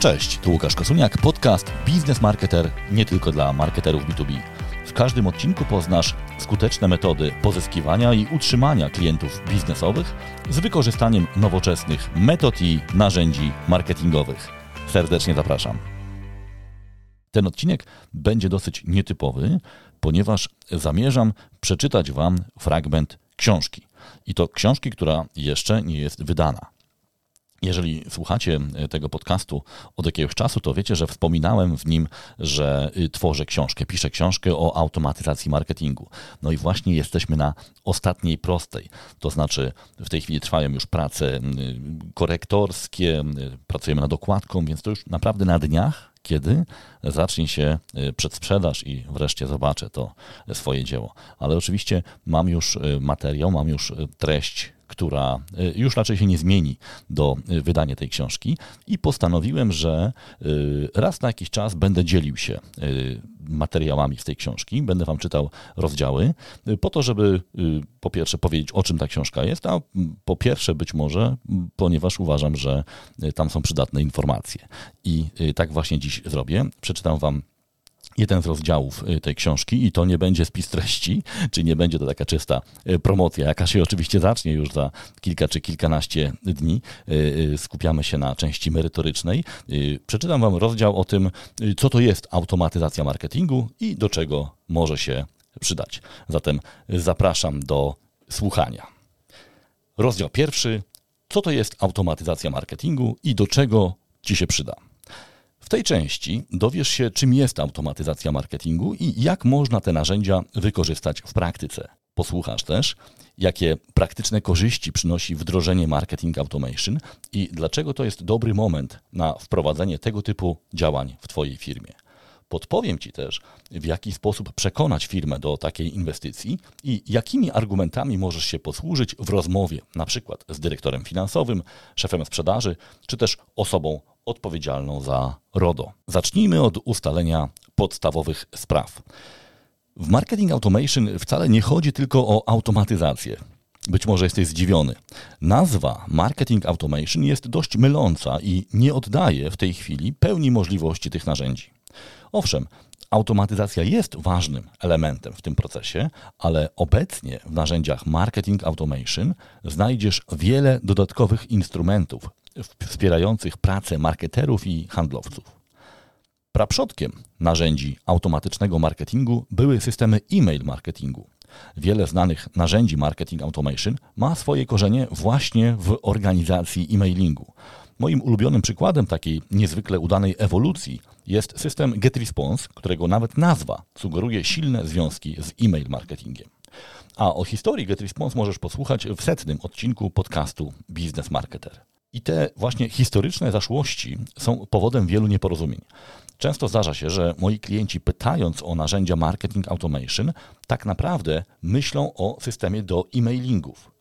Cześć, tu Łukasz Kosuniak, podcast Biznes Marketer nie tylko dla marketerów B2B. W każdym odcinku poznasz skuteczne metody pozyskiwania i utrzymania klientów biznesowych z wykorzystaniem nowoczesnych metod i narzędzi marketingowych. Serdecznie zapraszam. Ten odcinek będzie dosyć nietypowy, ponieważ zamierzam przeczytać Wam fragment książki. I to książki, która jeszcze nie jest wydana. Jeżeli słuchacie e, tego podcastu od jakiegoś czasu, to wiecie, że wspominałem w nim, że y, tworzę książkę, piszę książkę o automatyzacji marketingu. No i właśnie jesteśmy na ostatniej prostej. To znaczy, w tej chwili trwają już prace korektorskie, pracujemy nad okładką, więc to już naprawdę na dniach kiedy zacznie się przedsprzedaż i wreszcie zobaczę to swoje dzieło. Ale oczywiście mam już materiał, mam już treść która y, już raczej się nie zmieni do y, wydania tej książki i postanowiłem, że y, raz na jakiś czas będę dzielił się materiałami z tej książki, będę Wam czytał rozdziały, po to, żeby po pierwsze powiedzieć, o czym ta książka jest, a po pierwsze być może, ponieważ uważam, że tam są przydatne informacje. I tak właśnie dziś zrobię. Przeczytam Wam jeden z rozdziałów y, tej książki i to nie będzie spis treści, czy nie będzie to taka czysta y, promocja, jaka się oczywiście zacznie już za kilka czy kilkanaście dni. Y, skupiamy się na części merytorycznej. Przeczytam Wam rozdział o tym, co to jest automatyzacja marketingu i do czego może się przydać. Zatem zapraszam do słuchania. Rozdział pierwszy. Co to jest automatyzacja marketingu i do czego Ci się przyda? Tej części dowiesz się, czym jest automatyzacja marketingu i jak można te narzędzia wykorzystać w praktyce. Posłuchasz też, jakie praktyczne korzyści przynosi wdrożenie marketing automation i dlaczego to jest dobry moment na wprowadzenie tego typu działań w Twojej firmie. Podpowiem Ci też, w jaki sposób przekonać firmę do takiej inwestycji i jakimi argumentami możesz się posłużyć w rozmowie, na przykład z dyrektorem finansowym, szefem sprzedaży, czy też osobą odpowiedzialną za RODO. Zacznijmy od ustalenia podstawowych spraw. W marketing automation wcale nie chodzi tylko o automatyzację. Być może jesteś zdziwiony. Nazwa marketing automation jest dość myląca i nie oddaje w tej chwili pełni możliwości tych narzędzi. Owszem, automatyzacja jest ważnym elementem w tym procesie, ale obecnie w narzędziach marketing automation znajdziesz wiele dodatkowych instrumentów wspierających pracę marketerów i handlowców. Praprzodkiem narzędzi automatycznego marketingu były systemy e-mail marketingu. Wiele znanych narzędzi marketing automation ma swoje korzenie właśnie w organizacji e-mailingu. Moim ulubionym przykładem takiej niezwykle udanej ewolucji jest system GetResponse, którego nawet nazwa sugeruje silne związki z e-mail marketingiem. A o historii GetResponse możesz posłuchać w setnym odcinku podcastu Business Marketer. I te właśnie historyczne zaszłości są powodem wielu nieporozumień. Często zdarza się, że moi klienci pytając o narzędzia marketing automation, tak naprawdę myślą o systemie do e-mailingów.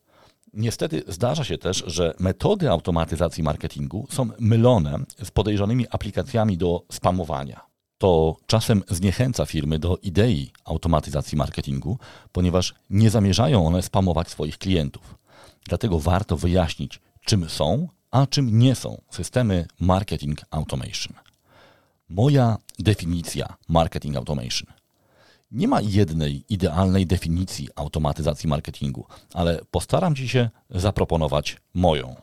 Niestety zdarza się też, że metody automatyzacji marketingu są mylone z podejrzanymi aplikacjami do spamowania. To czasem zniechęca firmy do idei automatyzacji marketingu, ponieważ nie zamierzają one spamować swoich klientów. Dlatego warto wyjaśnić, czym są a czym nie są systemy marketing automation. Moja definicja marketing automation. Nie ma jednej idealnej definicji automatyzacji marketingu, ale postaram Ci się zaproponować moją.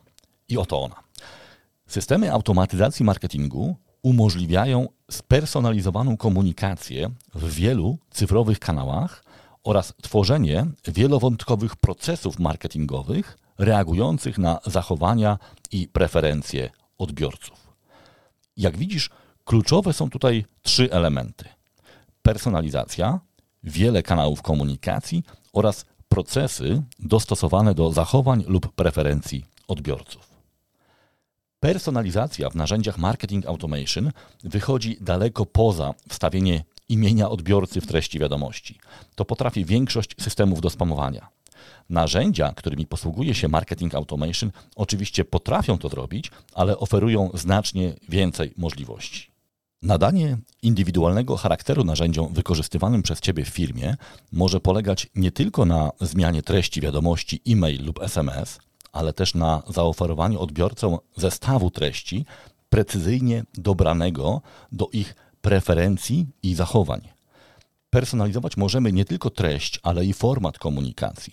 I oto ona. Systemy automatyzacji marketingu umożliwiają spersonalizowaną komunikację w wielu cyfrowych kanałach oraz tworzenie wielowątkowych procesów marketingowych reagujących na zachowania i preferencje odbiorców. Jak widzisz, kluczowe są tutaj trzy elementy: personalizacja, wiele kanałów komunikacji oraz procesy dostosowane do zachowań lub preferencji odbiorców. Personalizacja w narzędziach marketing automation wychodzi daleko poza wstawienie imienia odbiorcy w treści wiadomości. To potrafi większość systemów do spamowania. Narzędzia, którymi posługuje się marketing automation, oczywiście potrafią to zrobić, ale oferują znacznie więcej możliwości. Nadanie indywidualnego charakteru narzędziom wykorzystywanym przez Ciebie w firmie może polegać nie tylko na zmianie treści wiadomości e-mail lub SMS, ale też na zaoferowaniu odbiorcom zestawu treści precyzyjnie dobranego do ich preferencji i zachowań. Personalizować możemy nie tylko treść, ale i format komunikacji.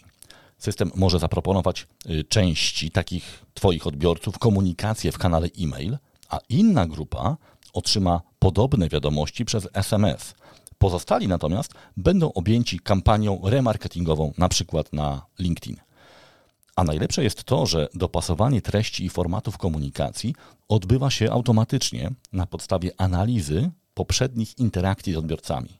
System może zaproponować y, części takich Twoich odbiorców komunikację w kanale e-mail, a inna grupa otrzyma podobne wiadomości przez SMS. Pozostali natomiast będą objęci kampanią remarketingową, na przykład na LinkedIn. A najlepsze jest to, że dopasowanie treści i formatów komunikacji odbywa się automatycznie na podstawie analizy poprzednich interakcji z odbiorcami.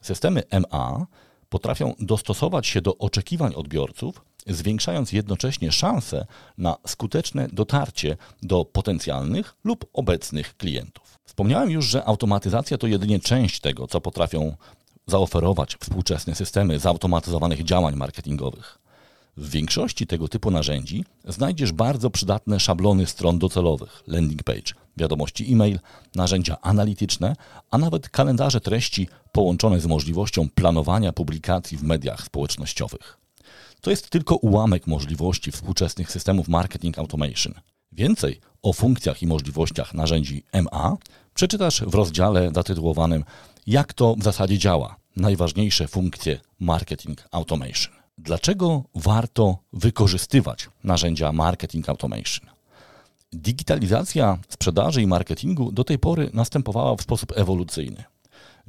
Systemy MA potrafią dostosować się do oczekiwań odbiorców, zwiększając jednocześnie szanse na skuteczne dotarcie do potencjalnych lub obecnych klientów. Wspomniałem już, że automatyzacja to jedynie część tego, co potrafią zaoferować współczesne systemy zautomatyzowanych działań marketingowych. W większości tego typu narzędzi znajdziesz bardzo przydatne szablony stron docelowych, landing page, wiadomości e-mail, narzędzia analityczne, a nawet kalendarze treści połączone z możliwością planowania publikacji w mediach społecznościowych. To jest tylko ułamek możliwości współczesnych systemów marketing automation. Więcej o funkcjach i możliwościach narzędzi MA przeczytasz w rozdziale zatytułowanym Jak to w zasadzie działa? Najważniejsze funkcje marketing automation. Dlaczego warto wykorzystywać narzędzia marketing automation? Digitalizacja sprzedaży i marketingu do tej pory następowała w sposób ewolucyjny.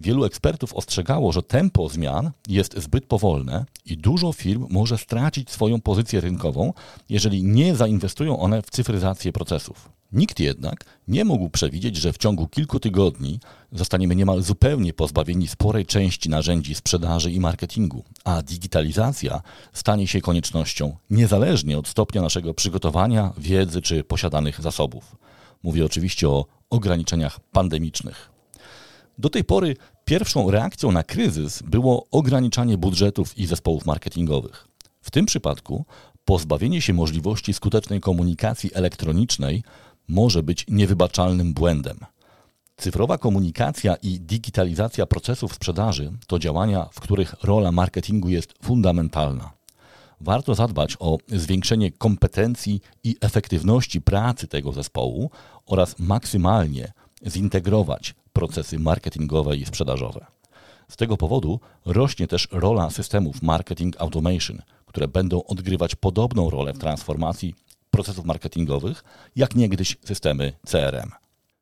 Wielu ekspertów ostrzegało, że tempo zmian jest zbyt powolne i dużo firm może stracić swoją pozycję rynkową, jeżeli nie zainwestują one w cyfryzację procesów. Nikt jednak nie mógł przewidzieć, że w ciągu kilku tygodni zostaniemy niemal zupełnie pozbawieni sporej części narzędzi sprzedaży i marketingu, a digitalizacja stanie się koniecznością niezależnie od stopnia naszego przygotowania, wiedzy czy posiadanych zasobów. Mówię oczywiście o ograniczeniach pandemicznych. Do tej pory pierwszą reakcją na kryzys było ograniczanie budżetów i zespołów marketingowych. W tym przypadku pozbawienie się możliwości skutecznej komunikacji elektronicznej może być niewybaczalnym błędem. Cyfrowa komunikacja i digitalizacja procesów sprzedaży to działania, w których rola marketingu jest fundamentalna. Warto zadbać o zwiększenie kompetencji i efektywności pracy tego zespołu oraz maksymalnie zintegrować procesy marketingowe i sprzedażowe. Z tego powodu rośnie też rola systemów marketing automation, które będą odgrywać podobną rolę w transformacji procesów marketingowych, jak niegdyś systemy CRM.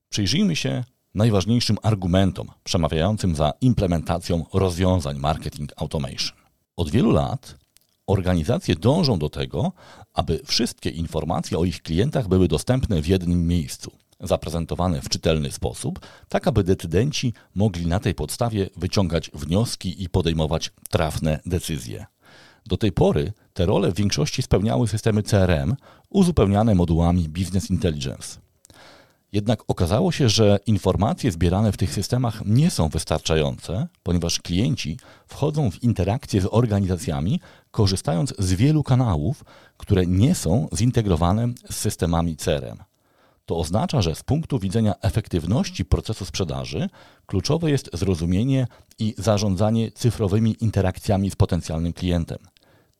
Przyjrzyjmy się najważniejszym argumentom przemawiającym za implementacją rozwiązań marketing automation. Od wielu lat organizacje dążą do tego, aby wszystkie informacje o ich klientach były dostępne w jednym miejscu, zaprezentowane w czytelny sposób, tak aby decydenci mogli na tej podstawie wyciągać wnioski i podejmować trafne decyzje. Do tej pory te role w większości spełniały systemy CRM uzupełniane modułami Business Intelligence. Jednak okazało się, że informacje zbierane w tych systemach nie są wystarczające, ponieważ klienci wchodzą w interakcje z organizacjami, korzystając z wielu kanałów, które nie są zintegrowane z systemami CRM. To oznacza, że z punktu widzenia efektywności procesu sprzedaży kluczowe jest zrozumienie i zarządzanie cyfrowymi interakcjami z potencjalnym klientem.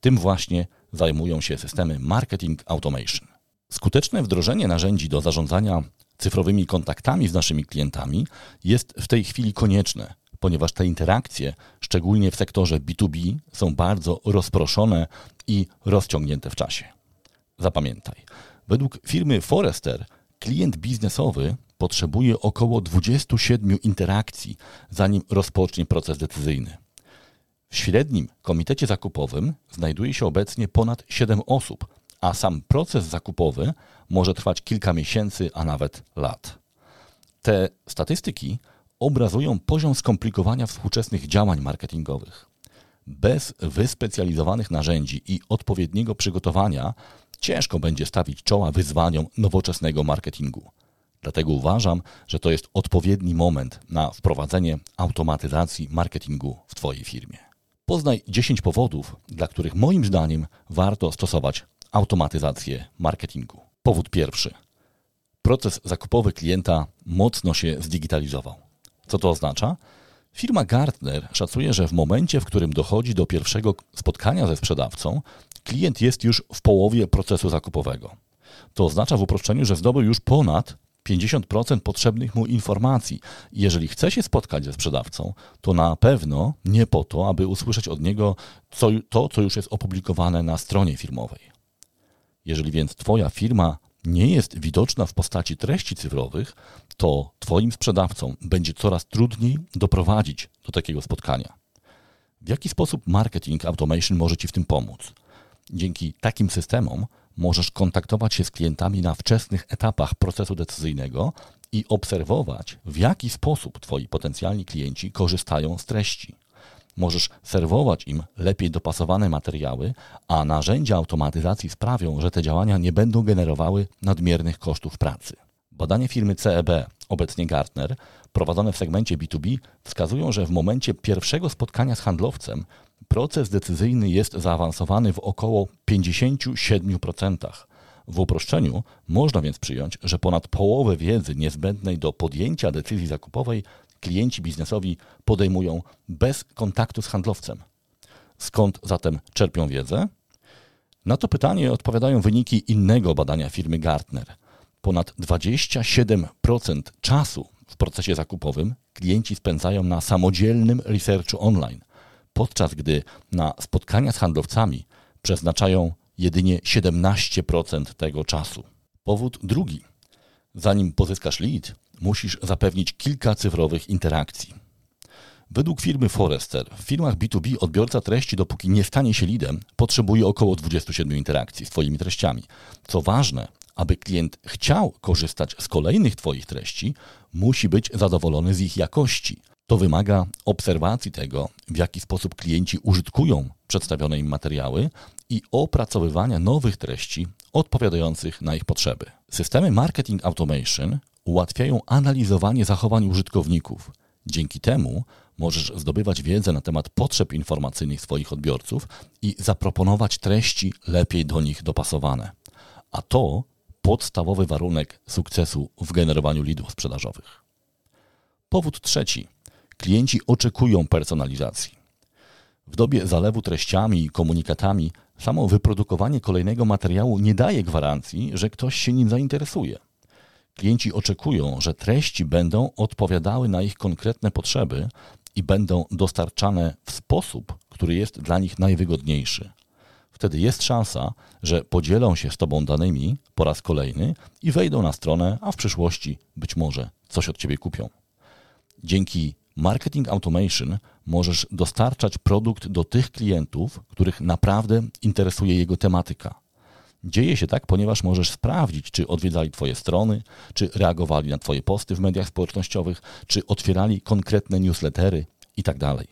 Tym właśnie zajmują się systemy marketing automation. Skuteczne wdrożenie narzędzi do zarządzania cyfrowymi kontaktami z naszymi klientami jest w tej chwili konieczne, ponieważ te interakcje, szczególnie w sektorze B2B, są bardzo rozproszone i rozciągnięte w czasie. Zapamiętaj, według firmy Forrester klient biznesowy potrzebuje około 27 interakcji, zanim rozpocznie proces decyzyjny. W średnim komitecie zakupowym znajduje się obecnie ponad 7 osób, a sam proces zakupowy może trwać kilka miesięcy, a nawet lat. Te statystyki obrazują poziom skomplikowania współczesnych działań marketingowych. Bez wyspecjalizowanych narzędzi i odpowiedniego przygotowania ciężko będzie stawić czoła wyzwaniom nowoczesnego marketingu. Dlatego uważam, że to jest odpowiedni moment na wprowadzenie automatyzacji marketingu w Twojej firmie. Poznaj 10 powodów, dla których moim zdaniem warto stosować automatyzację marketingu. Powód pierwszy. Proces zakupowy klienta mocno się zdigitalizował. Co to oznacza? Firma Gartner szacuje, że w momencie, w którym dochodzi do pierwszego spotkania ze sprzedawcą, klient jest już w połowie procesu zakupowego. To oznacza w uproszczeniu, że zdobył już ponad 50% potrzebnych mu informacji. Jeżeli chce się spotkać ze sprzedawcą, to na pewno nie po to, aby usłyszeć od niego co, to, co już jest opublikowane na stronie firmowej. Jeżeli więc Twoja firma nie jest widoczna w postaci treści cyfrowych, to Twoim sprzedawcom będzie coraz trudniej doprowadzić do takiego spotkania. W jaki sposób marketing automation może Ci w tym pomóc? Dzięki takim systemom możesz kontaktować się z klientami na wczesnych etapach procesu decyzyjnego i obserwować, w jaki sposób Twoi potencjalni klienci korzystają z treści. Możesz serwować im lepiej dopasowane materiały, a narzędzia automatyzacji sprawią, że te działania nie będą generowały nadmiernych kosztów pracy. Badanie firmy CEB, obecnie Gartner, prowadzone w segmencie B2B, wskazują, że w momencie pierwszego spotkania z handlowcem proces decyzyjny jest zaawansowany w około 57%. W uproszczeniu można więc przyjąć, że ponad połowę wiedzy niezbędnej do podjęcia decyzji zakupowej klienci biznesowi podejmują bez kontaktu z handlowcem. Skąd zatem czerpią wiedzę? Na to pytanie odpowiadają wyniki innego badania firmy Gartner. Ponad 27% czasu w procesie zakupowym klienci spędzają na samodzielnym researchu online, podczas gdy na spotkania z handlowcami przeznaczają jedynie 17% tego czasu. Powód drugi. Zanim pozyskasz lead, musisz zapewnić kilka cyfrowych interakcji. Według firmy Forrester w firmach B2B odbiorca treści, dopóki nie stanie się leadem, potrzebuje około 27 interakcji z Twoimi treściami. Co ważne, aby klient chciał korzystać z kolejnych Twoich treści, musi być zadowolony z ich jakości. To wymaga obserwacji tego, w jaki sposób klienci użytkują przedstawione im materiały i opracowywania nowych treści odpowiadających na ich potrzeby. Systemy marketing automation ułatwiają analizowanie zachowań użytkowników. Dzięki temu możesz zdobywać wiedzę na temat potrzeb informacyjnych swoich odbiorców i zaproponować treści lepiej do nich dopasowane. A to podstawowy warunek sukcesu w generowaniu lidów sprzedażowych. Powód trzeci. Klienci oczekują personalizacji. W dobie zalewu treściami i komunikatami samo wyprodukowanie kolejnego materiału nie daje gwarancji, że ktoś się nim zainteresuje. Klienci oczekują, że treści będą odpowiadały na ich konkretne potrzeby i będą dostarczane w sposób, który jest dla nich najwygodniejszy. Wtedy jest szansa, że podzielą się z Tobą danymi po raz kolejny i wejdą na stronę, a w przyszłości być może coś od Ciebie kupią. Dzięki Marketing Automation możesz dostarczać produkt do tych klientów, których naprawdę interesuje jego tematyka. Dzieje się tak, ponieważ możesz sprawdzić, czy odwiedzali Twoje strony, czy reagowali na Twoje posty w mediach społecznościowych, czy otwierali konkretne newslettery itd. Tak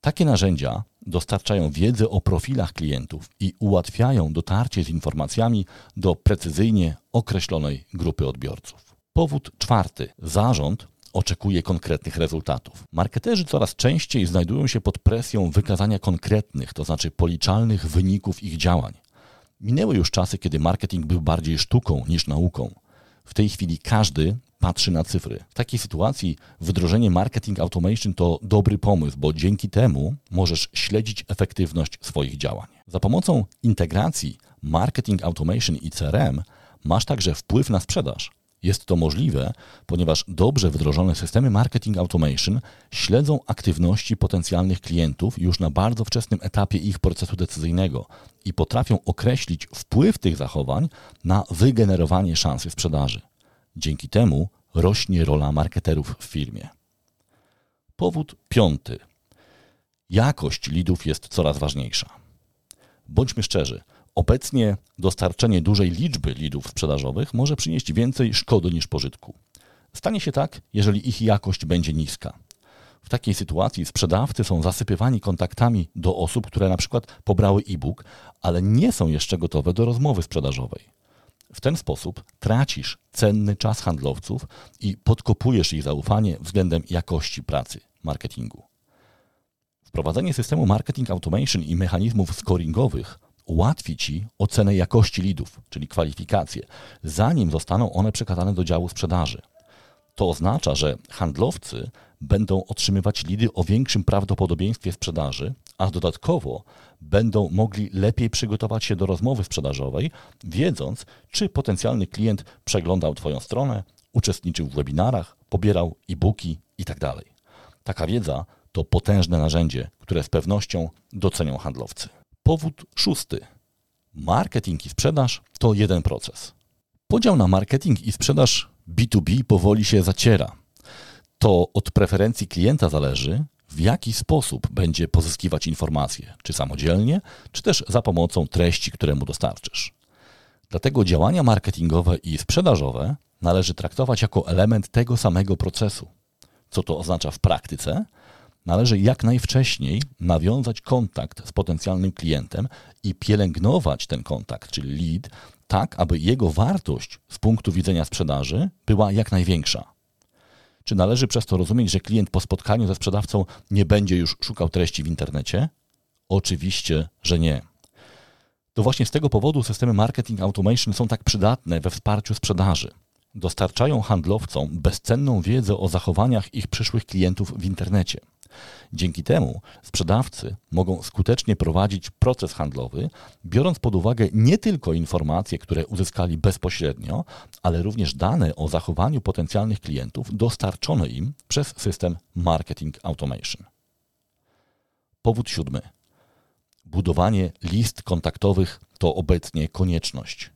Takie narzędzia dostarczają wiedzę o profilach klientów i ułatwiają dotarcie z informacjami do precyzyjnie określonej grupy odbiorców. Powód czwarty. Zarząd oczekuje konkretnych rezultatów. Marketerzy coraz częściej znajdują się pod presją wykazania konkretnych, to znaczy policzalnych wyników ich działań. Minęły już czasy, kiedy marketing był bardziej sztuką niż nauką. W tej chwili każdy patrzy na cyfry. W takiej sytuacji wdrożenie marketing automation to dobry pomysł, bo dzięki temu możesz śledzić efektywność swoich działań. Za pomocą integracji marketing automation i CRM masz także wpływ na sprzedaż. Jest to możliwe, ponieważ dobrze wdrożone systemy marketing automation śledzą aktywności potencjalnych klientów już na bardzo wczesnym etapie ich procesu decyzyjnego i potrafią określić wpływ tych zachowań na wygenerowanie szansy sprzedaży. Dzięki temu rośnie rola marketerów w firmie. Powód piąty. Jakość lidów jest coraz ważniejsza. Bądźmy szczerzy, Obecnie dostarczenie dużej liczby lidów sprzedażowych może przynieść więcej szkody niż pożytku. Stanie się tak, jeżeli ich jakość będzie niska. W takiej sytuacji sprzedawcy są zasypywani kontaktami do osób, które na przykład pobrały e-book, ale nie są jeszcze gotowe do rozmowy sprzedażowej. W ten sposób tracisz cenny czas handlowców i podkopujesz ich zaufanie względem jakości pracy marketingu. Wprowadzenie systemu marketing automation i mechanizmów scoringowych ułatwi Ci ocenę jakości lidów, czyli kwalifikacje, zanim zostaną one przekazane do działu sprzedaży. To oznacza, że handlowcy będą otrzymywać lidy o większym prawdopodobieństwie sprzedaży, a dodatkowo będą mogli lepiej przygotować się do rozmowy sprzedażowej, wiedząc, czy potencjalny klient przeglądał Twoją stronę, uczestniczył w webinarach, pobierał e-booki itd. Tak Taka wiedza to potężne narzędzie, które z pewnością docenią handlowcy. Powód szósty. Marketing i sprzedaż to jeden proces. Podział na marketing i sprzedaż B2B powoli się zaciera. To od preferencji klienta zależy, w jaki sposób będzie pozyskiwać informacje, czy samodzielnie, czy też za pomocą treści, które mu dostarczysz. Dlatego działania marketingowe i sprzedażowe należy traktować jako element tego samego procesu. Co to oznacza w praktyce? Należy jak najwcześniej nawiązać kontakt z potencjalnym klientem i pielęgnować ten kontakt, czyli lead, tak aby jego wartość z punktu widzenia sprzedaży była jak największa. Czy należy przez to rozumieć, że klient po spotkaniu ze sprzedawcą nie będzie już szukał treści w internecie? Oczywiście, że nie. To właśnie z tego powodu systemy marketing automation są tak przydatne we wsparciu sprzedaży. Dostarczają handlowcom bezcenną wiedzę o zachowaniach ich przyszłych klientów w internecie. Dzięki temu sprzedawcy mogą skutecznie prowadzić proces handlowy, biorąc pod uwagę nie tylko informacje, które uzyskali bezpośrednio, ale również dane o zachowaniu potencjalnych klientów dostarczone im przez system Marketing Automation. Powód siódmy. Budowanie list kontaktowych to obecnie konieczność.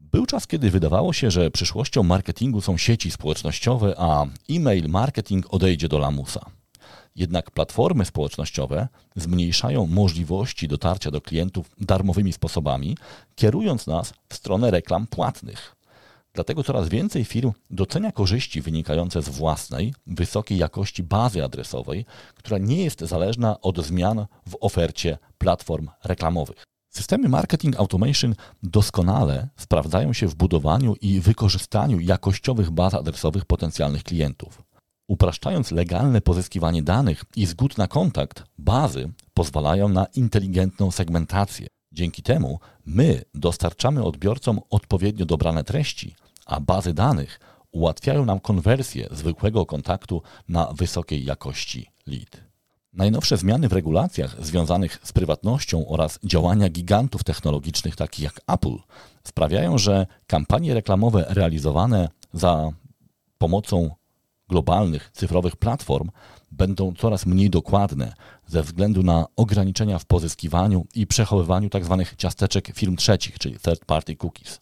Był czas, kiedy wydawało się, że przyszłością marketingu są sieci społecznościowe, a e-mail marketing odejdzie do lamusa. Jednak platformy społecznościowe zmniejszają możliwości dotarcia do klientów darmowymi sposobami, kierując nas w stronę reklam płatnych. Dlatego coraz więcej firm docenia korzyści wynikające z własnej, wysokiej jakości bazy adresowej, która nie jest zależna od zmian w ofercie platform reklamowych. Systemy marketing automation doskonale sprawdzają się w budowaniu i wykorzystaniu jakościowych baz adresowych potencjalnych klientów. Upraszczając legalne pozyskiwanie danych i zgód na kontakt, bazy pozwalają na inteligentną segmentację. Dzięki temu my dostarczamy odbiorcom odpowiednio dobrane treści, a bazy danych ułatwiają nam konwersję zwykłego kontaktu na wysokiej jakości lead. Najnowsze zmiany w regulacjach związanych z prywatnością oraz działania gigantów technologicznych takich jak Apple sprawiają, że kampanie reklamowe realizowane za pomocą globalnych cyfrowych platform będą coraz mniej dokładne ze względu na ograniczenia w pozyskiwaniu i przechowywaniu tzw. Tak ciasteczek firm trzecich, czyli third party cookies.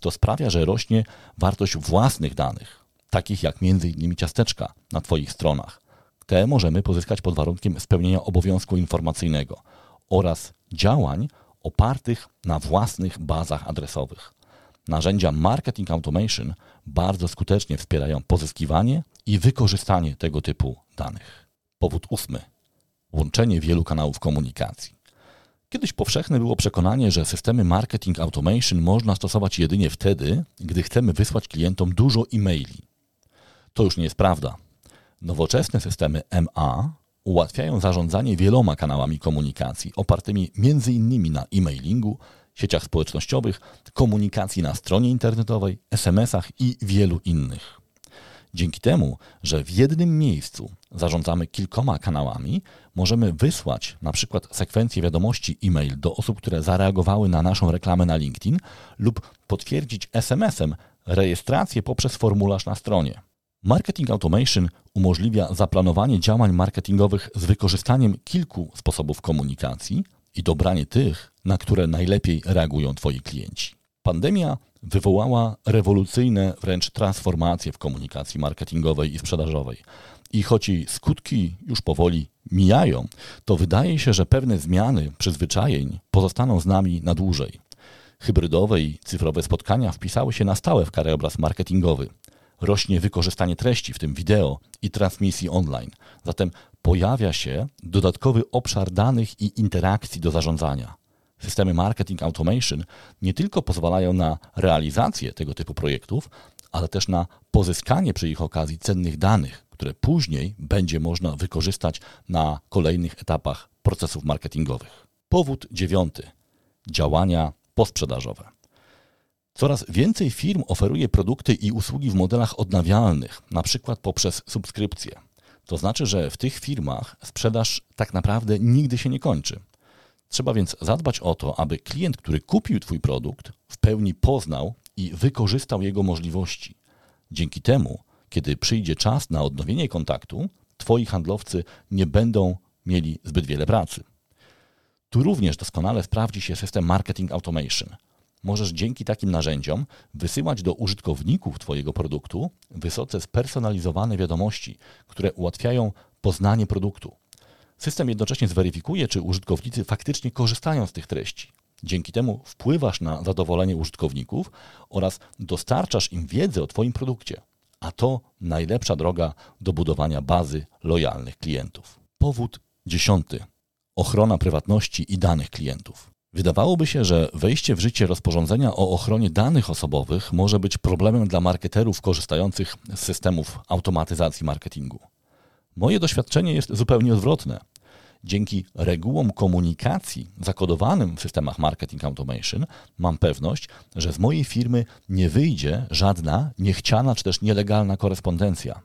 To sprawia, że rośnie wartość własnych danych, takich jak m.in. ciasteczka na Twoich stronach. Te możemy pozyskać pod warunkiem spełnienia obowiązku informacyjnego oraz działań opartych na własnych bazach adresowych. Narzędzia Marketing Automation bardzo skutecznie wspierają pozyskiwanie i wykorzystanie tego typu danych. Powód ósmy. Łączenie wielu kanałów komunikacji. Kiedyś powszechne było przekonanie, że systemy marketing automation można stosować jedynie wtedy, gdy chcemy wysłać klientom dużo e-maili. To już nie jest prawda. Nowoczesne systemy MA ułatwiają zarządzanie wieloma kanałami komunikacji opartymi m.in. na e-mailingu, sieciach społecznościowych, komunikacji na stronie internetowej, SMS-ach i wielu innych. Dzięki temu, że w jednym miejscu zarządzamy kilkoma kanałami, możemy wysłać na przykład sekwencję wiadomości e-mail do osób, które zareagowały na naszą reklamę na LinkedIn lub potwierdzić SMS-em rejestrację poprzez formularz na stronie. Marketing Automation umożliwia zaplanowanie działań marketingowych z wykorzystaniem kilku sposobów komunikacji i dobranie tych, na które najlepiej reagują Twoi klienci. Pandemia wywołała rewolucyjne wręcz transformacje w komunikacji marketingowej i sprzedażowej. I choć jej skutki już powoli mijają, to wydaje się, że pewne zmiany przyzwyczajeń pozostaną z nami na dłużej. Hybrydowe i cyfrowe spotkania wpisały się na stałe w krajobraz marketingowy. Rośnie wykorzystanie treści, w tym wideo i transmisji online. Zatem pojawia się dodatkowy obszar danych i interakcji do zarządzania. Systemy marketing automation nie tylko pozwalają na realizację tego typu projektów, ale też na pozyskanie przy ich okazji cennych danych, które później będzie można wykorzystać na kolejnych etapach procesów marketingowych. Powód dziewiąty. Działania posprzedażowe. Coraz więcej firm oferuje produkty i usługi w modelach odnawialnych, na przykład poprzez subskrypcje. To znaczy, że w tych firmach sprzedaż tak naprawdę nigdy się nie kończy. Trzeba więc zadbać o to, aby klient, który kupił Twój produkt, w pełni poznał i wykorzystał jego możliwości. Dzięki temu, kiedy przyjdzie czas na odnowienie kontaktu, Twoi handlowcy nie będą mieli zbyt wiele pracy. Tu również doskonale sprawdzi się system Marketing Automation. Możesz dzięki takim narzędziom wysyłać do użytkowników Twojego produktu wysoce spersonalizowane wiadomości, które ułatwiają poznanie produktu. System jednocześnie zweryfikuje, czy użytkownicy faktycznie korzystają z tych treści. Dzięki temu wpływasz na zadowolenie użytkowników oraz dostarczasz im wiedzę o Twoim produkcie. A to najlepsza droga do budowania bazy lojalnych klientów. Powód dziesiąty. Ochrona prywatności i danych klientów. Wydawałoby się, że wejście w życie rozporządzenia o ochronie danych osobowych może być problemem dla marketerów korzystających z systemów automatyzacji marketingu. Moje doświadczenie jest zupełnie odwrotne. Dzięki regułom komunikacji zakodowanym w systemach Marketing Automation mam pewność, że z mojej firmy nie wyjdzie żadna niechciana czy też nielegalna korespondencja.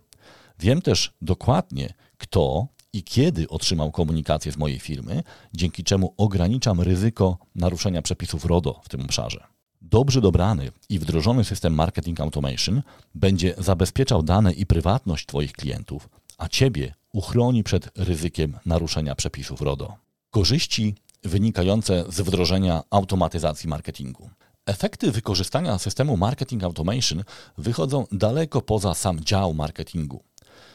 Wiem też dokładnie, kto i kiedy otrzymał komunikację z mojej firmy, dzięki czemu ograniczam ryzyko naruszenia przepisów RODO w tym obszarze. Dobrze dobrany i wdrożony system Marketing Automation będzie zabezpieczał dane i prywatność Twoich klientów, a Ciebie uchroni przed ryzykiem naruszenia przepisów RODO. Korzyści wynikające z wdrożenia automatyzacji marketingu. Efekty wykorzystania systemu Marketing Automation wychodzą daleko poza sam dział marketingu.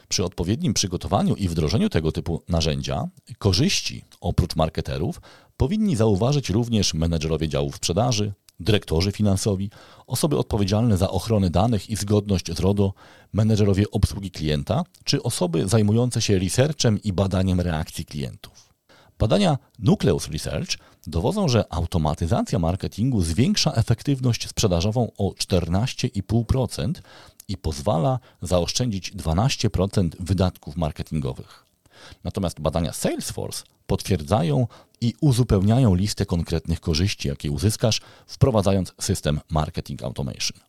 Przy odpowiednim przygotowaniu i wdrożeniu tego typu narzędzia, korzyści oprócz marketerów powinni zauważyć również menedżerowie działów sprzedaży, dyrektorzy finansowi, osoby odpowiedzialne za ochronę danych i zgodność z RODO, menedżerowie obsługi klienta czy osoby zajmujące się researchem i badaniem reakcji klientów. Badania Nucleus Research dowodzą, że automatyzacja marketingu zwiększa efektywność sprzedażową o 14,5% i pozwala zaoszczędzić 12% wydatków marketingowych. Natomiast badania Salesforce potwierdzają i uzupełniają listę konkretnych korzyści, jakie uzyskasz, wprowadzając system Marketing Automation.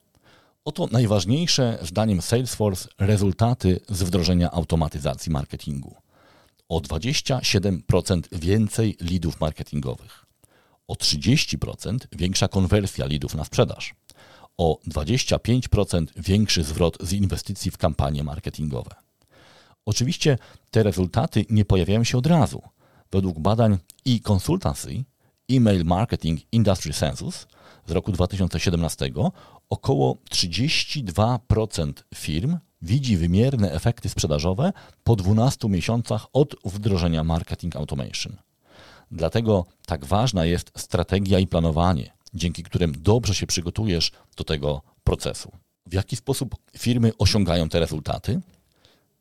Oto najważniejsze, zdaniem Salesforce, rezultaty z wdrożenia automatyzacji marketingu. O 27% więcej lidów marketingowych, o 30% większa konwersja lidów na sprzedaż, o 25% większy zwrot z inwestycji w kampanie marketingowe. Oczywiście te rezultaty nie pojawiają się od razu. Według badań e-consultancy Email Marketing Industry Census z roku 2017 około 32% firm widzi wymierne efekty sprzedażowe po 12 miesiącach od wdrożenia Marketing Automation. Dlatego tak ważna jest strategia i planowanie, dzięki którym dobrze się przygotujesz do tego procesu. W jaki sposób firmy osiągają te rezultaty?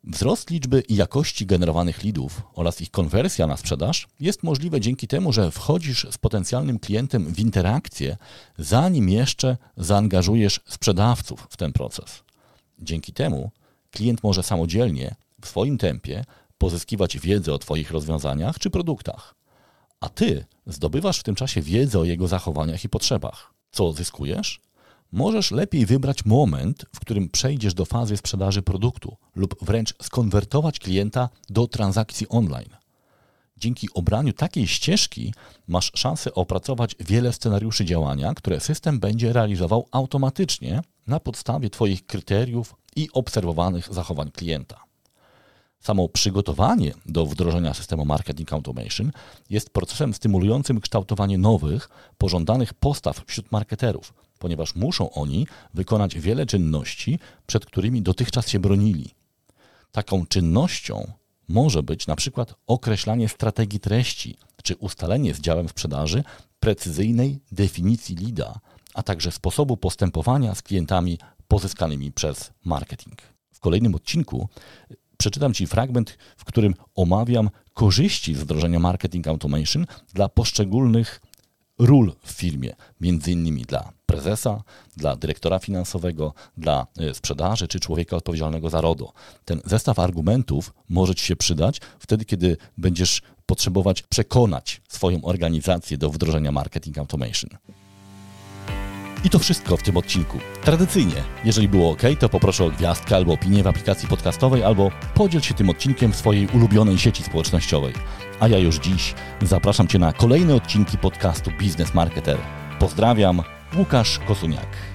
Wzrost liczby i jakości generowanych leadów oraz ich konwersja na sprzedaż jest możliwe dzięki temu, że wchodzisz z potencjalnym klientem w interakcję, zanim jeszcze zaangażujesz sprzedawców w ten proces. Dzięki temu klient może samodzielnie, w swoim tempie, pozyskiwać wiedzę o Twoich rozwiązaniach czy produktach, a Ty zdobywasz w tym czasie wiedzę o jego zachowaniach i potrzebach. Co zyskujesz? możesz lepiej wybrać moment, w którym przejdziesz do fazy sprzedaży produktu lub wręcz skonwertować klienta do transakcji online. Dzięki obraniu takiej ścieżki masz szansę opracować wiele scenariuszy działania, które system będzie realizował automatycznie na podstawie Twoich kryteriów i obserwowanych zachowań klienta. Samo przygotowanie do wdrożenia systemu Marketing Automation jest procesem stymulującym kształtowanie nowych, pożądanych postaw wśród marketerów, ponieważ muszą oni wykonać wiele czynności, przed którymi dotychczas się bronili. Taką czynnością może być na przykład określanie strategii treści czy ustalenie z działem sprzedaży precyzyjnej definicji lida, a także sposobu postępowania z klientami pozyskanymi przez marketing. W kolejnym odcinku przeczytam Ci fragment, w którym omawiam korzyści wdrożenia marketing automation dla poszczególnych ról w firmie, między innymi dla prezesa, dla dyrektora finansowego, dla e, sprzedaży czy człowieka odpowiedzialnego za RODO. Ten zestaw argumentów może Ci się przydać wtedy, kiedy będziesz potrzebować przekonać swoją organizację do wdrożenia marketing automation. I to wszystko w tym odcinku. Tradycyjnie, jeżeli było ok, to poproszę o gwiazdkę albo opinię w aplikacji podcastowej, albo podziel się tym odcinkiem w swojej ulubionej sieci społecznościowej. A ja już dziś zapraszam Cię na kolejne odcinki podcastu Biznes Marketer. Pozdrawiam, Łukasz Kosuniak.